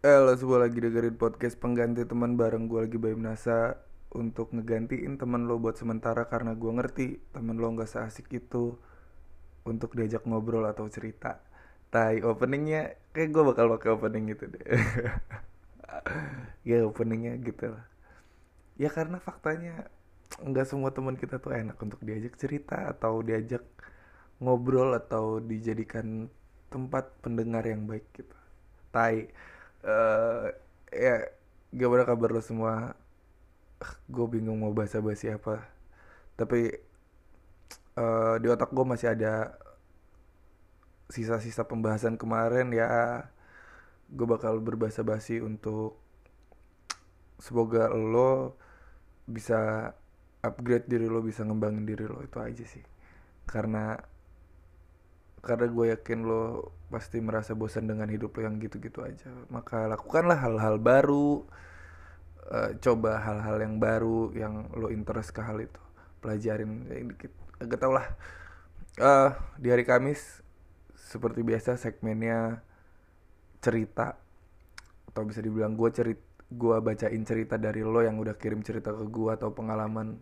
Eh lo semua lagi dengerin podcast pengganti teman bareng gue lagi Bayu Nasa Untuk ngegantiin teman lo buat sementara karena gue ngerti teman lo gak seasik itu Untuk diajak ngobrol atau cerita. Tai openingnya kayak gue bakal pakai opening gitu deh. Ya openingnya gitu lah. Ya karena faktanya nggak semua teman kita tuh enak untuk diajak cerita atau diajak ngobrol atau dijadikan tempat pendengar yang baik gitu. Tai eh ya gimana kabar lo semua? Gue bingung mau bahasa basi apa. Tapi eh, di otak gue masih ada sisa-sisa pembahasan kemarin ya. Gue bakal berbahasa basi untuk semoga lo bisa upgrade diri lo bisa ngembangin diri lo itu aja sih karena karena gue yakin lo pasti merasa bosan dengan hidup lo yang gitu-gitu aja. Maka lakukanlah hal-hal baru Eh, coba hal-hal yang baru yang lo interest ke hal itu. Pelajarin ya, dikit. Agak tau lah. Eh, di hari Kamis seperti biasa segmennya cerita atau bisa dibilang gue cerit gue bacain cerita dari lo yang udah kirim cerita ke gue atau pengalaman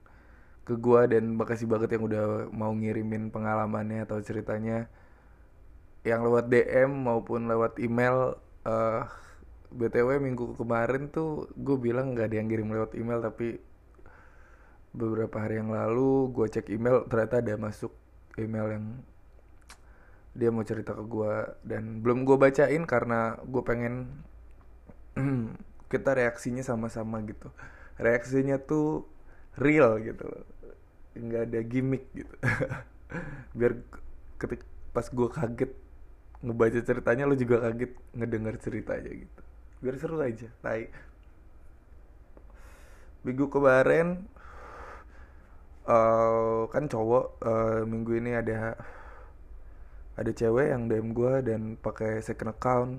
ke gue dan makasih banget yang udah mau ngirimin pengalamannya atau ceritanya yang lewat DM maupun lewat email eh btw minggu kemarin tuh gue bilang nggak ada yang kirim lewat email tapi beberapa hari yang lalu gue cek email ternyata ada masuk email yang dia mau cerita ke gue dan belum gue bacain karena gue pengen kita reaksinya sama-sama gitu. Reaksinya tuh real gitu nggak ada gimmick gitu. Biar ketik pas gue kaget ngebaca ceritanya lo juga kaget ngedengar ceritanya gitu. Biar seru aja tai. Minggu kemarin eh kan cowok eh, minggu ini ada ada cewek yang DM gue dan pakai second account.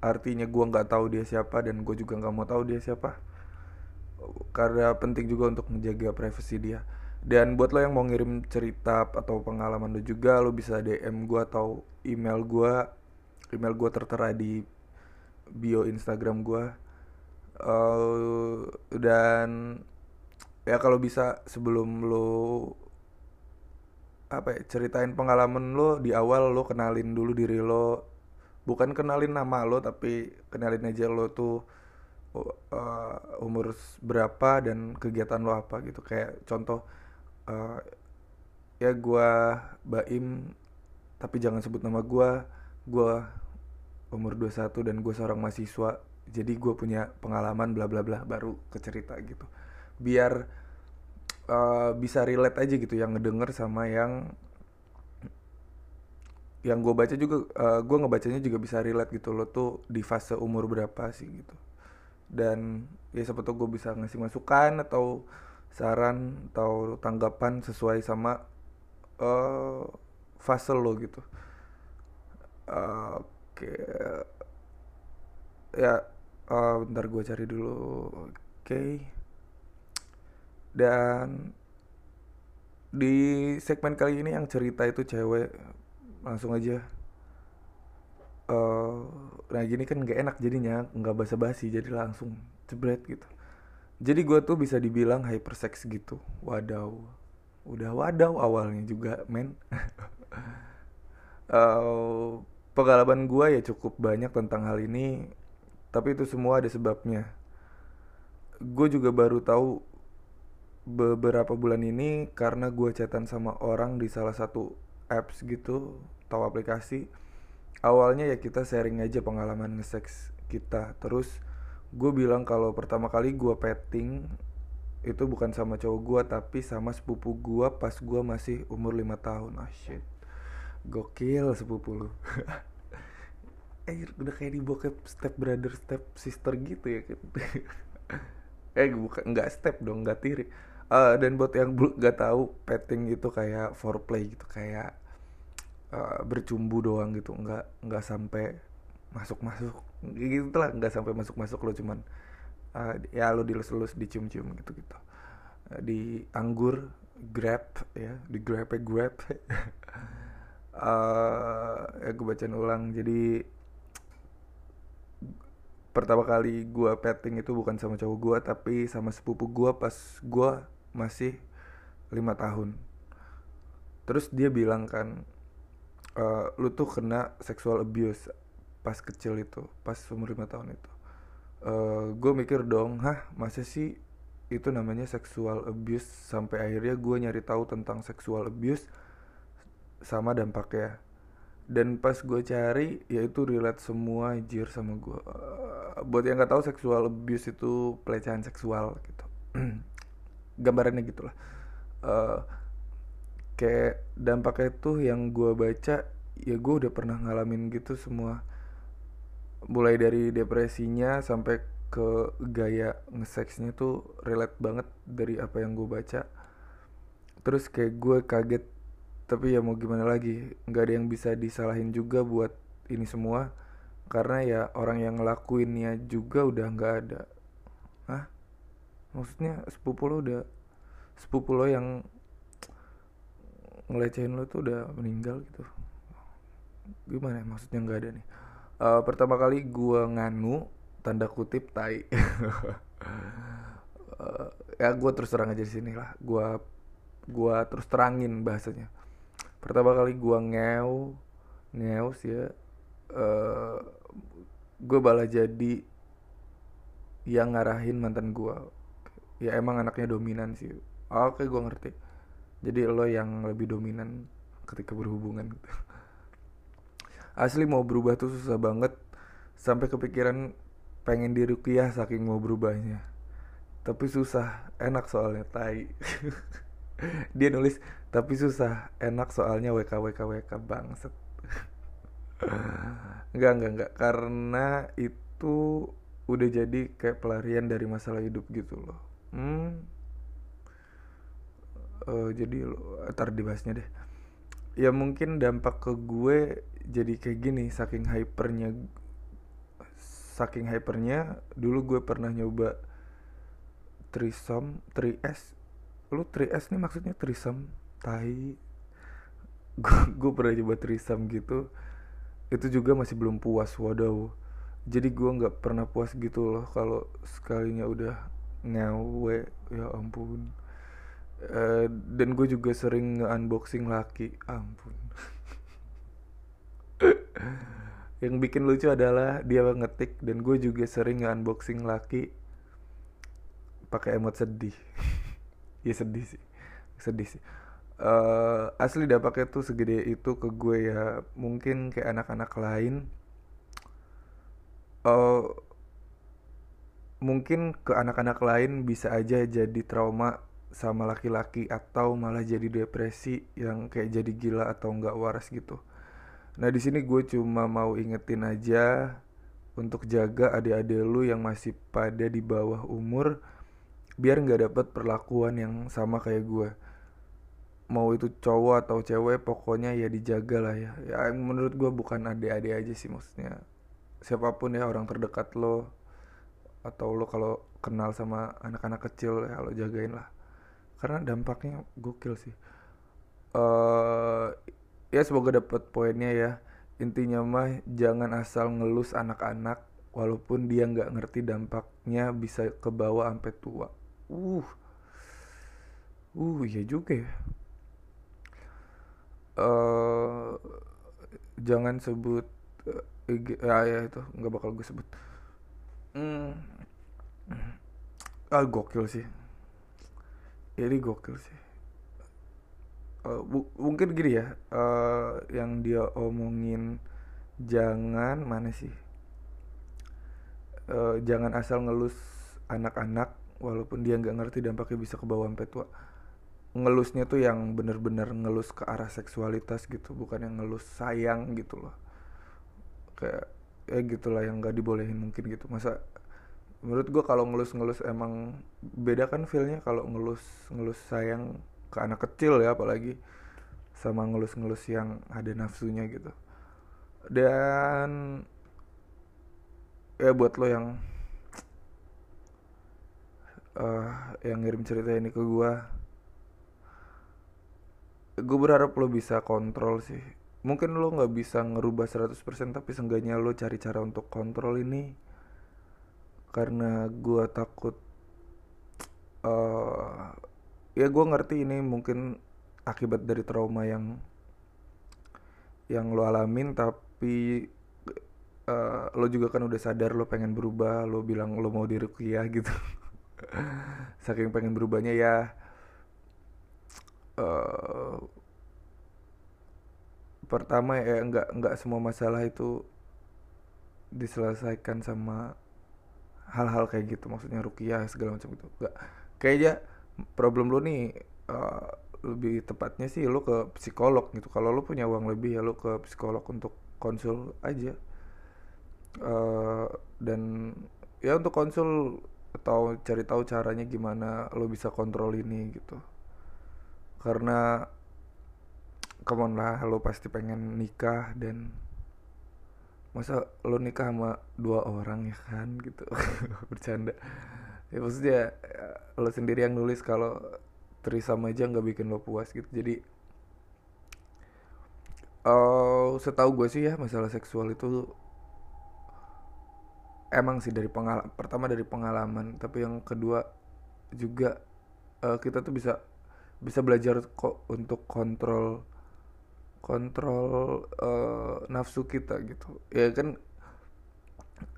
Artinya gue nggak tahu dia siapa dan gue juga nggak mau tahu dia siapa. Karena penting juga untuk menjaga privasi dia dan buat lo yang mau ngirim cerita atau pengalaman lo juga lo bisa DM gue atau email gue email gue tertera di bio Instagram gue Eh, dan ya kalau bisa sebelum lo apa ya ceritain pengalaman lo di awal lo kenalin dulu diri lo. Bukan kenalin nama lo tapi kenalin aja lo tuh uh, umur berapa dan kegiatan lo apa gitu. Kayak contoh uh, ya gua Baim tapi jangan sebut nama gua. Gua umur 21 dan gue seorang mahasiswa. Jadi gue punya pengalaman bla bla bla baru ke cerita gitu. Biar uh, bisa relate aja gitu yang ngedenger sama yang yang gue baca juga uh, gue ngebacanya juga bisa relate gitu lo tuh di fase umur berapa sih gitu. Dan ya tuh gue bisa ngasih masukan atau saran atau tanggapan sesuai sama uh, fase lo gitu. Uh, oke. Ya uh, bentar gue cari dulu. Oke. Dan di segmen kali ini yang cerita itu cewek langsung aja. Eh nah gini kan nggak enak jadinya nggak basa-basi jadi langsung jebret gitu jadi gue tuh bisa dibilang hypersex gitu. Wadaw. Udah wadaw awalnya juga men. Eh, pengalaman gue ya cukup banyak tentang hal ini tapi itu semua ada sebabnya. Gue juga baru tahu beberapa bulan ini karena gue chatan sama orang di salah satu apps gitu atau aplikasi. Awalnya ya kita sharing aja pengalaman nge-sex kita. Terus gue bilang kalau pertama kali gue petting itu bukan sama cowok gue tapi sama sepupu gue pas gue masih umur 5 tahun. Ah shit. Gokil sepupu lu. Eh udah kayak di bokep step brother step sister gitu ya kan eh bukan nggak step dong nggak tiri. Eh, dan buat yang belum nggak tahu petting itu kayak foreplay gitu kayak eh, bercumbu doang gitu nggak nggak sampai masuk masuk gitu lah nggak sampai masuk masuk lo cuman eh, ya lo dilus-lus dicium-cium gitu gitu di anggur grab ya di grab grab. Eh ya gue bacain ulang. Jadi pertama kali gue petting itu bukan sama cowok gue tapi sama sepupu gue pas gue masih lima tahun. Terus dia bilang kan e, lu tuh kena sexual abuse pas kecil itu pas umur lima tahun itu. Uh, eh, gue mikir dong hah masa sih itu namanya sexual abuse? Sampai akhirnya gue nyari tahu tentang sexual abuse sama dampaknya. Dan pas gue cari ya itu relate semua jir sama gue uh, buat yang nggak tahu sexual abuse itu pelecehan seksual gitu. Gambarannya gitulah. Uh, kayak dampaknya tuh yang gue baca ya gue udah pernah ngalamin gitu semua mulai dari depresinya sampai ke gaya ngeseksnya tuh relate banget dari apa yang gue baca. Terus kayak gue kaget tapi ya mau gimana lagi? Nggak ada yang bisa disalahin juga buat ini semua. Karena ya orang yang ngelakuinnya juga udah nggak ada. Hah? maksudnya sepupu lo udah sepupu lo yang ngelecehin lo tuh udah meninggal gitu. Gimana ya? Maksudnya nggak ada nih uh, pertama kali gua nganu tanda kutip tai. Uh, ya gue terus terang aja di sini lah. Gue gua terus terangin bahasanya. Pertama kali gua ngeu ngeu sih ya uh, eh, gue balah jadi yang ngarahin mantan gua. Ya emang anaknya dominan sih. Oke gue ngerti. Jadi lo yang lebih dominan ketika berhubungan. gitu asli mau berubah tuh susah banget. Sampai kepikiran pengen dirukiah saking mau berubahnya. Tapi susah enak soalnya tai. Dia nulis tapi susah enak soalnya WK WK WK bangset enggak enggak enggak karena itu udah jadi kayak pelarian dari masalah hidup gitu loh. Hmm. Uh, jadi ntar dibahasnya deh. Ya mungkin dampak ke gue jadi kayak gini saking hypernya saking hypernya dulu gue pernah nyoba trisom 3S lu 3S nih maksudnya trisam tai. Gue pernah coba trisam gitu. Itu juga masih belum puas wadaw. Jadi gue nggak pernah puas gitu loh kalau sekalinya udah ngewe ya ampun. Uh, dan gue juga sering nge-unboxing laki. Ampun yang bikin lucu adalah dia ngetik dan gue juga sering nge-unboxing laki pakai emot sedih. Ya sedih sih. Sedih sih. Uh, asli dampaknya tuh segede itu ke gue ya. Mungkin kayak anak-anak lain. Uh, mungkin ke anak-anak lain bisa aja jadi trauma sama laki-laki atau malah jadi depresi yang kayak jadi gila atau nggak waras gitu. Nah di sini gue cuma mau ingetin aja untuk jaga adik-adik lu yang masih pada di bawah umur biar nggak dapet perlakuan yang sama kayak gue mau itu cowok atau cewek pokoknya ya dijaga lah ya. Ya menurut gue bukan adik-adik aja sih maksudnya. Siapa pun ya orang terdekat lo atau lo kalau kenal sama anak-anak kecil ya lo jagain lah. Karena dampaknya gokil sih. Uh, ya semoga dapet poinnya ya. Intinya mah jangan asal ngelus anak-anak walaupun dia nggak ngerti dampaknya bisa ke bawah sampai tua. Uh. Uh iya juga ya. Uh, jangan sebut uh, ah ya itu nggak bakal gue sebut. Hmm. ah gokil sih. Ini gokil sih uh, mungkin gini ya uh, yang dia omongin jangan mana sih? Uh, jangan asal ngelus anak-anak walaupun dia nggak ngerti dampaknya bisa ke bawah sampai tua. Ngelusnya tuh yang bener-bener ngelus ke arah seksualitas gitu bukan yang ngelus sayang gitu loh. Kayak ya gitulah yang nggak dibolehin mungkin gitu. Masa menurut gue kalau ngelus-ngelus emang beda kan feelnya kalau ngelus ngelus sayang ke anak kecil ya apalagi sama ngelus-ngelus yang ada nafsunya gitu. Dan ya buat lo yang uh, yang ngirim cerita ini ke gue gue berharap lo bisa kontrol sih. Mungkin lo nggak bisa ngerubah 100% tapi seenggaknya lo cari cara untuk kontrol ini. Karena gue takut uh, ya gue ngerti ini mungkin akibat dari trauma yang yang lo alamin tapi uh, lo juga kan udah sadar lo pengen berubah lo bilang lo mau dirukiah gitu. Saking pengen berubahnya ya uh, pertama ya nggak nggak semua masalah itu diselesaikan sama hal-hal kayak gitu. Maksudnya rukiah segala macam itu nggak kayaknya problem lo nih uh, lebih tepatnya sih lo ke psikolog gitu. Kalau lo punya uang lebih ya lo ke psikolog untuk konsul aja. Uh, dan ya untuk konsul atau cari tahu caranya gimana lo bisa kontrol ini gitu. Karena come on lah lo pasti pengen nikah dan masa lo nikah sama dua orang ya kan gitu. Bercanda ya maksudnya lo sendiri yang nulis kalau trisam aja nggak bikin lo puas gitu. Jadi uh, setahu gue sih ya masalah seksual itu emang sih dari pengalaman pertama dari pengalaman tapi yang kedua juga uh, kita tuh bisa bisa belajar kok untuk kontrol kontrol uh, nafsu kita gitu. Ya kan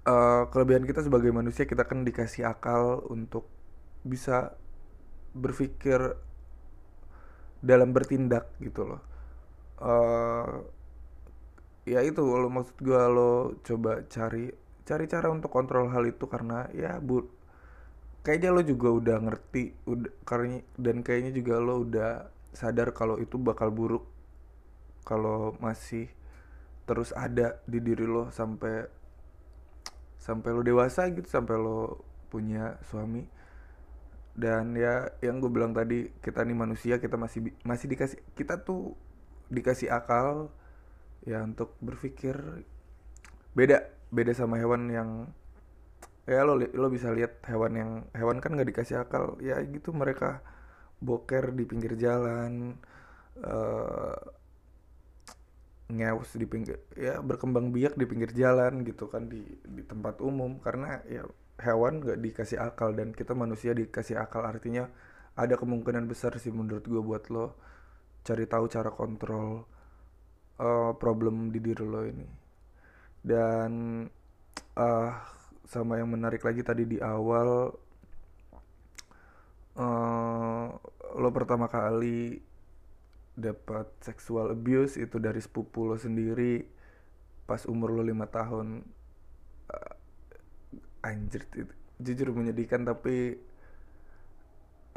uh, kelebihan kita sebagai manusia kita kan dikasih akal untuk bisa berpikir dalam bertindak gitu loh. Uh, ya itu lo maksud gue lo coba cari cari cara untuk kontrol hal itu karena ya bu kayaknya lo juga udah ngerti udah karena dan kayaknya juga lo udah sadar kalau itu bakal buruk kalau masih terus ada di diri lo sampai sampai lo dewasa gitu sampai lo punya suami. Dan ya yang gue bilang tadi kita nih manusia kita masih masih dikasih kita tuh dikasih akal ya untuk berpikir beda beda sama hewan yang ya lo lo bisa lihat hewan yang hewan kan nggak dikasih akal. Ya gitu mereka boker di pinggir jalan uh, ngeus di pinggir ya berkembang biak di pinggir jalan gitu kan di di tempat umum. Karena ya hewan gak dikasih akal dan kita manusia dikasih akal. Artinya ada kemungkinan besar sih menurut gue buat lo cari tahu cara kontrol uh, problem di diri lo ini. Dan uh, sama yang menarik lagi tadi di awal uh, lo pertama kali dapat sexual abuse itu dari sepupu lo sendiri pas umur lo lima tahun. Uh, anjir itu jujur menyedihkan tapi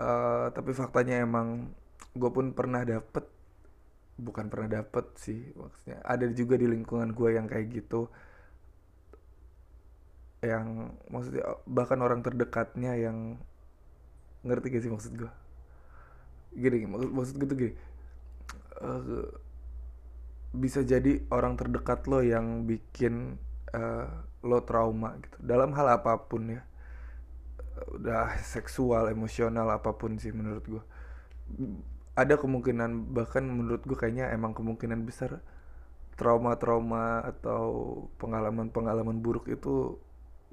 uh, tapi faktanya emang gue pun pernah dapet bukan pernah dapet sih maksudnya. Ada juga di lingkungan gue yang kayak gitu. Yang maksudnya bahkan orang terdekatnya yang ngerti gak sih maksud gue gini maksud, maksud gue tuh gini uh, bisa jadi orang terdekat lo yang bikin uh, lo trauma gitu. Dalam hal apa pun ya. Udah seksual emosional apa pun sih menurut gue ada kemungkinan bahkan menurut gue kayaknya emang kemungkinan besar trauma-trauma atau pengalaman-pengalaman buruk itu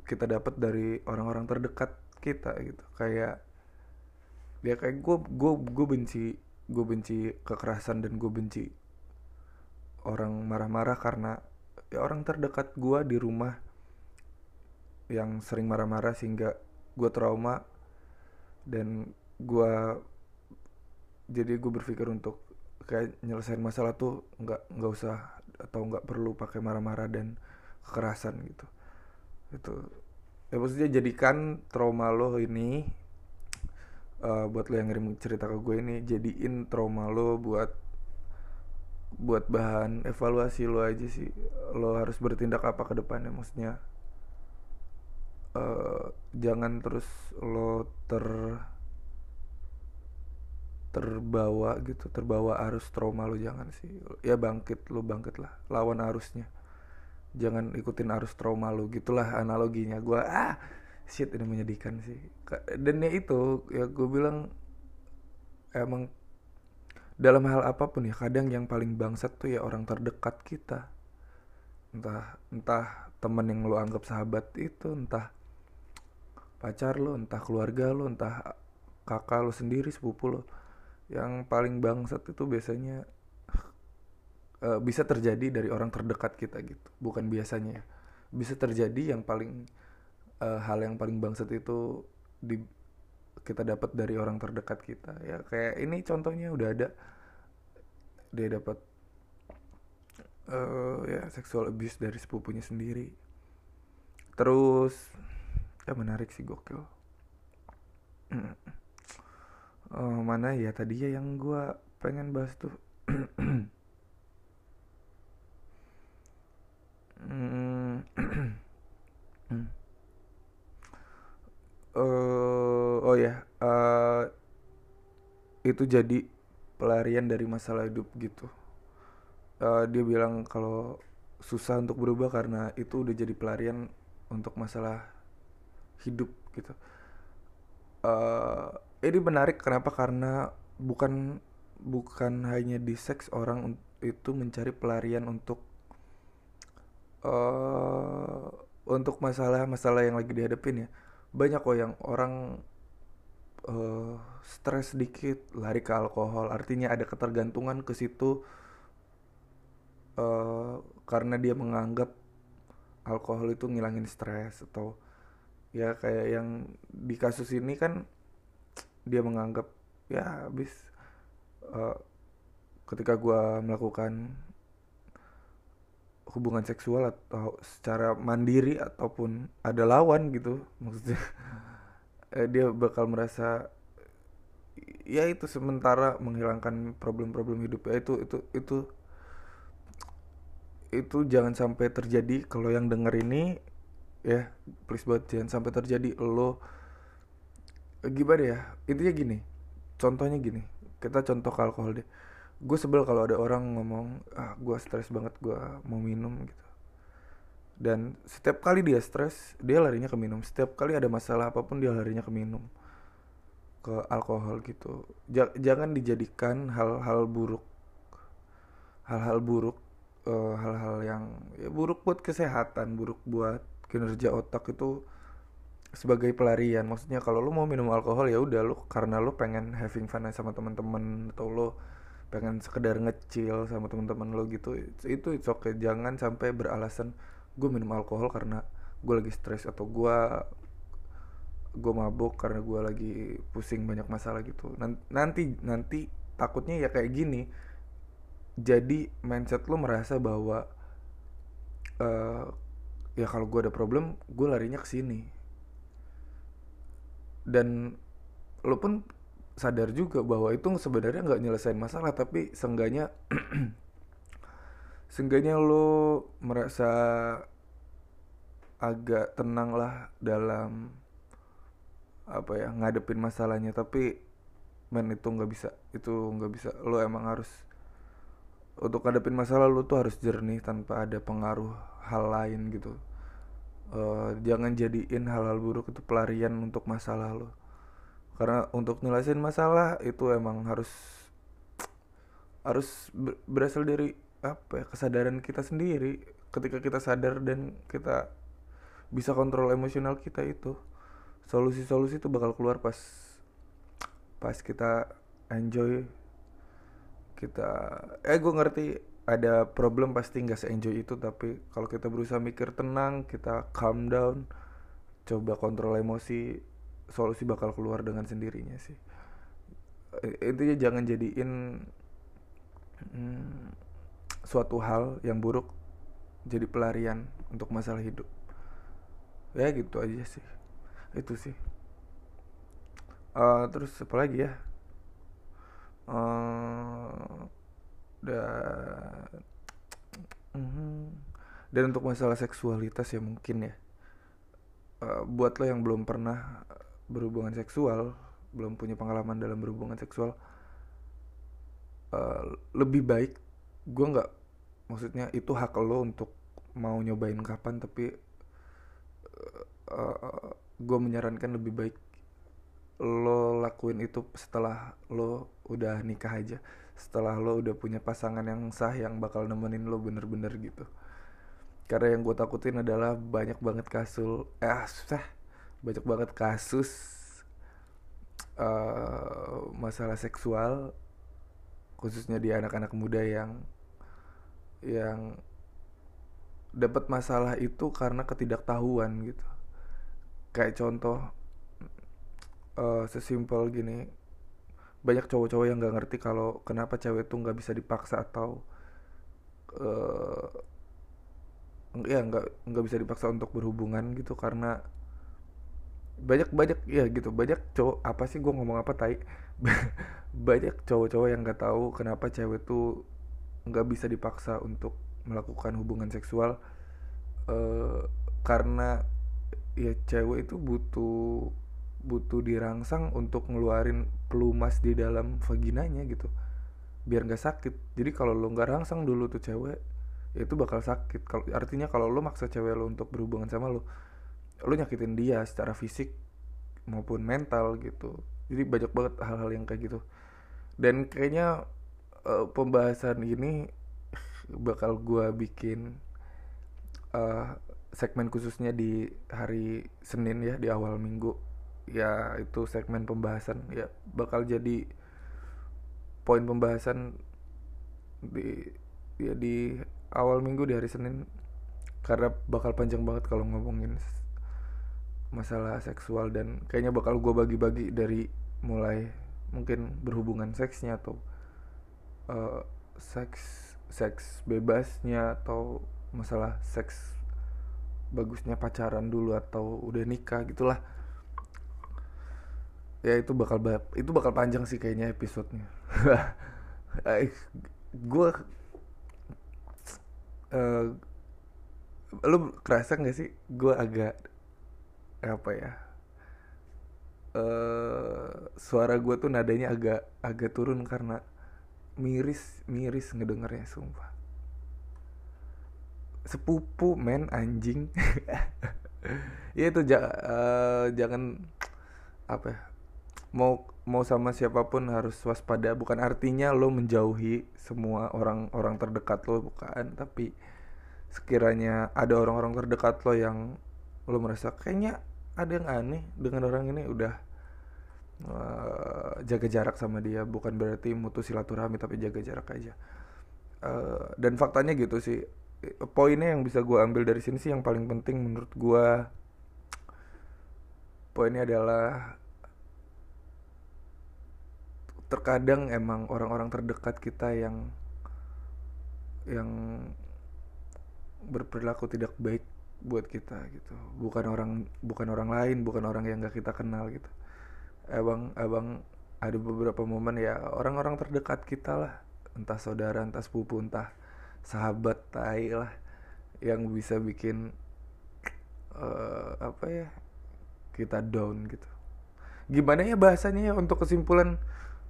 kita dapat dari orang-orang terdekat kita gitu. Kayak ya kayak gue gue gue benci gue benci kekerasan dan gue benci orang marah-marah karena ya orang terdekat gue di rumah yang sering marah-marah sehingga gue trauma dan gue jadi gue berpikir untuk kayak nyelesain masalah tuh nggak nggak usah atau nggak perlu pakai marah-marah dan kekerasan gitu. Itu ya maksudnya jadikan trauma lo ini uh, buat lo yang ngirim cerita ke gue ini jadiin trauma lo buat buat bahan evaluasi lo aja sih. Lo harus bertindak apa ke depannya maksudnya uh, jangan terus lo ter terbawa gitu terbawa arus trauma lo jangan sih. Ya bangkit lo bangkit lah lawan arusnya. Jangan ikutin arus trauma lo gitulah analoginya. Gue ah shit ini menyedihkan sih. Dan ya itu ya gue bilang emang dalam hal apa pun ya kadang yang paling bangsat tuh ya orang terdekat kita. Entah entah temen yang lo anggap sahabat itu entah pacar lo entah keluarga lo entah kakak lo sendiri sepupu lo yang paling bangsat itu biasanya uh, bisa terjadi dari orang terdekat kita gitu. Bukan biasanya ya. bisa terjadi yang paling uh, hal yang paling bangsat itu di kita dapat dari orang terdekat kita. Ya kayak ini contohnya udah ada. Dia dapat uh, ya seksual abuse dari sepupunya sendiri. Terus ya menarik sih gokil. Uh, mana ya tadi ya yang gue pengen bahas tuh uh, oh ya uh, itu jadi pelarian dari masalah hidup gitu. Uh, dia bilang kalau susah untuk berubah karena itu udah jadi pelarian untuk masalah hidup gitu. Uh, ini menarik kenapa? Karena bukan bukan hanya di seks orang itu mencari pelarian untuk uh, untuk masalah-masalah yang lagi dihadapin ya. Banyak kok yang orang uh, stres sedikit lari ke alkohol. Artinya ada ketergantungan ke situ uh, karena dia menganggap alkohol itu ngilangin stres atau ya kayak yang di kasus ini kan dia menganggap ya habis uh, ketika gue melakukan hubungan seksual atau secara mandiri ataupun ada lawan gitu maksudnya eh, dia bakal merasa ya itu sementara menghilangkan problem-problem hidup. Ya itu itu itu itu jangan sampai terjadi. Kalau yang denger ini ya please buat jangan sampai terjadi. Lo gimana ya? Intinya gini contohnya gini. Kita contoh ke alkohol deh. Gue sebel kalau ada orang ngomong ah gue stres banget gue mau minum gitu dan setiap kali dia stres dia larinya ke minum. Setiap kali ada masalah apa pun dia larinya ke minum. Ke alkohol gitu. J jangan dijadikan hal-hal buruk. Hal-hal buruk eh, hal-hal uh, yang ya buruk buat kesehatan buruk buat kinerja otak itu sebagai pelarian. Maksudnya kalau lu mau minum alkohol ya udah lu karena lu pengen having fun sama teman-teman atau lu pengen sekedar ngecil sama teman-teman lo gitu itu itu oke okay. jangan sampai beralasan gue minum alkohol karena gue lagi stres atau gue gue mabuk karena gue lagi pusing banyak masalah gitu. Nanti nanti takutnya ya kayak gini. Jadi mindset lo merasa bahwa uh, ya kalau gue ada problem gue larinya ke sini. Dan lo pun sadar juga bahwa itu sebenarnya nggak nyelesain masalah tapi seenggaknya seenggaknya lo merasa agak tenang lah dalam apa ya ngadepin masalahnya. Tapi men itu nggak bisa. Itu nggak bisa. Lo emang harus untuk ngadepin masalah lo tuh harus jernih tanpa ada pengaruh hal lain gitu. Uh, jangan jadiin hal-hal buruk itu pelarian untuk masalah lo. Karena untuk nyelesain masalah itu emang harus harus berasal dari apa ya kesadaran kita sendiri ketika kita sadar dan kita bisa kontrol emosional kita itu solusi-solusi itu bakal keluar pas pas kita enjoy kita eh gue ngerti ada problem pasti nggak se-enjoy itu tapi kalau kita berusaha mikir tenang kita calm down coba kontrol emosi solusi bakal keluar dengan sendirinya sih. Intinya jangan jadiin hmm, suatu hal yang buruk jadi pelarian untuk masalah hidup. Ya gitu aja sih. Itu sih. Uh, terus apa lagi ya? Uh, dan uh, dan untuk masalah seksualitas ya mungkin ya. Uh, buat lo yang belum pernah berhubungan seksual belum punya pengalaman dalam berhubungan seksual uh, lebih baik gue nggak maksudnya itu hak lo untuk mau nyobain kapan tapi uh, uh, gue menyarankan lebih baik lo lakuin itu setelah lo udah nikah aja. Setelah lo udah punya pasangan yang sah yang bakal nemenin lo bener-bener gitu. Karena yang gue takutin adalah banyak banget kasus eh sah banyak banget kasus uh, masalah seksual khususnya di anak-anak muda yang yang dapat masalah itu karena ketidaktahuan gitu. Kayak contoh uh, sesimpel gini banyak cowok-cowok yang nggak ngerti kalau kenapa cewek tuh nggak bisa dipaksa atau uh, ya nggak nggak bisa dipaksa untuk berhubungan gitu karena banyak banyak ya gitu banyak cowok apa sih gue ngomong apa tai? Banyak cowok-cowok yang nggak tahu kenapa cewek tuh nggak bisa dipaksa untuk melakukan hubungan seksual uh, karena ya cewek itu butuh butuh dirangsang untuk ngeluarin pelumas di dalam vaginanya gitu biar nggak sakit. Jadi kalau lo nggak rangsang dulu tuh cewek ya itu bakal sakit. Kalau artinya kalau lo maksa cewek lo untuk berhubungan sama lo lo nyakitin dia secara fisik maupun mental gitu. Jadi banyak banget hal-hal yang kayak gitu. Dan kayaknya uh, pembahasan ini bakal gue bikin uh, segmen khususnya di hari Senin ya di awal minggu. Ya itu segmen pembahasan. Ya bakal jadi poin pembahasan di ya di awal minggu di hari Senin. Karena bakal panjang banget kalau ngomongin masalah seksual dan kayaknya bakal gue bagi-bagi dari mulai mungkin berhubungan seksnya atau uh, seks seks bebasnya atau masalah seks bagusnya pacaran dulu atau udah nikah gitulah. Ya itu bakal itu bakal panjang sih kayaknya episodenya. Gue uh, lu kerasa nggak sih? Gue agak apa ya uh, suara gue tuh nadanya agak agak turun karena miris miris ngedengernya sumpah. Sepupu men anjing. Ya itu ja, uh, jangan apa ya mau mau sama siapa pun harus waspada. Bukan artinya lo menjauhi semua orang-orang terdekat lo bukan. Tapi sekiranya ada orang-orang terdekat lo yang lo merasa kayaknya ada yang aneh dengan orang ini udah uh, jaga jarak sama dia bukan berarti mutus silaturahmi tapi jaga jarak aja. Uh, dan faktanya gitu sih. Poinnya yang bisa gue ambil dari sini sih yang paling penting menurut gue poinnya adalah terkadang emang orang-orang terdekat kita yang yang berperilaku tidak baik buat kita gitu. Bukan orang bukan orang lain bukan orang yang gak kita kenal gitu abang abang ada beberapa momen ya orang-orang terdekat kita lah. Entah saudara entah sepupu entah sahabat tai lah yang bisa bikin uh, apa ya kita down gitu. Gimana ya bahasanya ya untuk kesimpulan?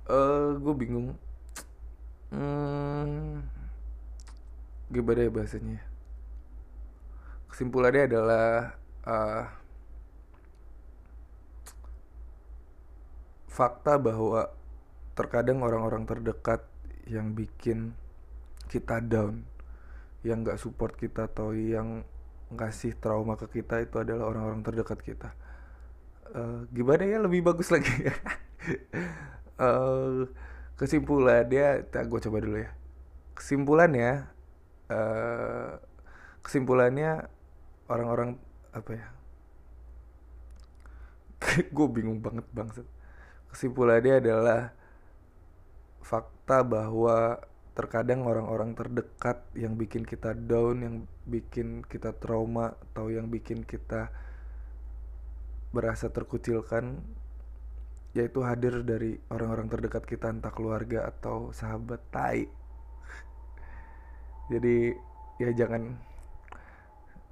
Uh, gue bingung. Hmm, gimana ya bahasanya kesimpulannya adalah uh, fakta bahwa terkadang orang-orang terdekat yang bikin kita down yang gak support kita atau yang ngasih trauma ke kita itu adalah orang-orang terdekat kita. Uh, gimana ya? Lebih bagus lagi. Uh, kesimpulannya gue coba dulu ya. Kesimpulannya uh, kesimpulannya orang-orang apa ya? Gue bingung banget bangset kesimpulannya adalah fakta bahwa terkadang orang-orang terdekat yang bikin kita down, yang bikin kita trauma atau yang bikin kita berasa terkucilkan yaitu hadir dari orang-orang terdekat kita entah keluarga atau sahabat tai. Jadi ya jangan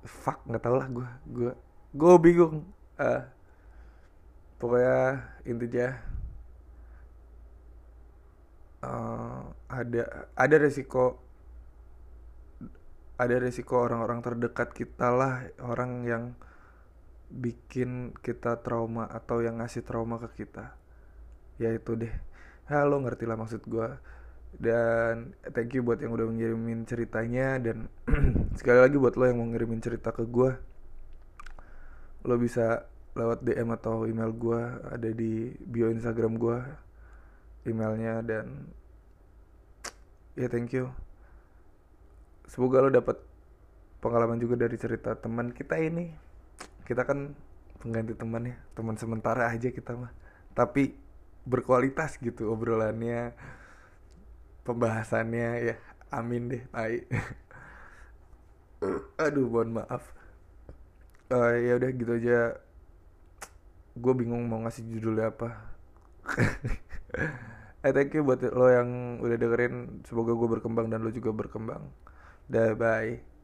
fuck nggak tau lah gue gue gue bingung uh, pokoknya intinya uh, ada ada resiko ada resiko orang-orang terdekat kita lah orang yang bikin kita trauma atau yang ngasih trauma ke kita. Ya itu deh. Halo ngerti lah maksud gue dan thank you buat yang udah ngirimin ceritanya dan sekali lagi buat lo yang mau ngirimin cerita ke gue lo bisa lewat DM atau email gue ada di bio Instagram gue emailnya dan ya thank you. Semoga lo dapat pengalaman juga dari cerita teman kita ini. Kita kan pengganti teman ya teman sementara aja kita mah. Tapi berkualitas gitu obrolannya pembahasannya ya amin deh tai. Aduh mohon maaf. Uh, ya udah gitu aja gue bingung mau ngasih judulnya apa. Eh thank you buat lo yang udah dengerin. Semoga gue berkembang dan lo juga berkembang. Dah bye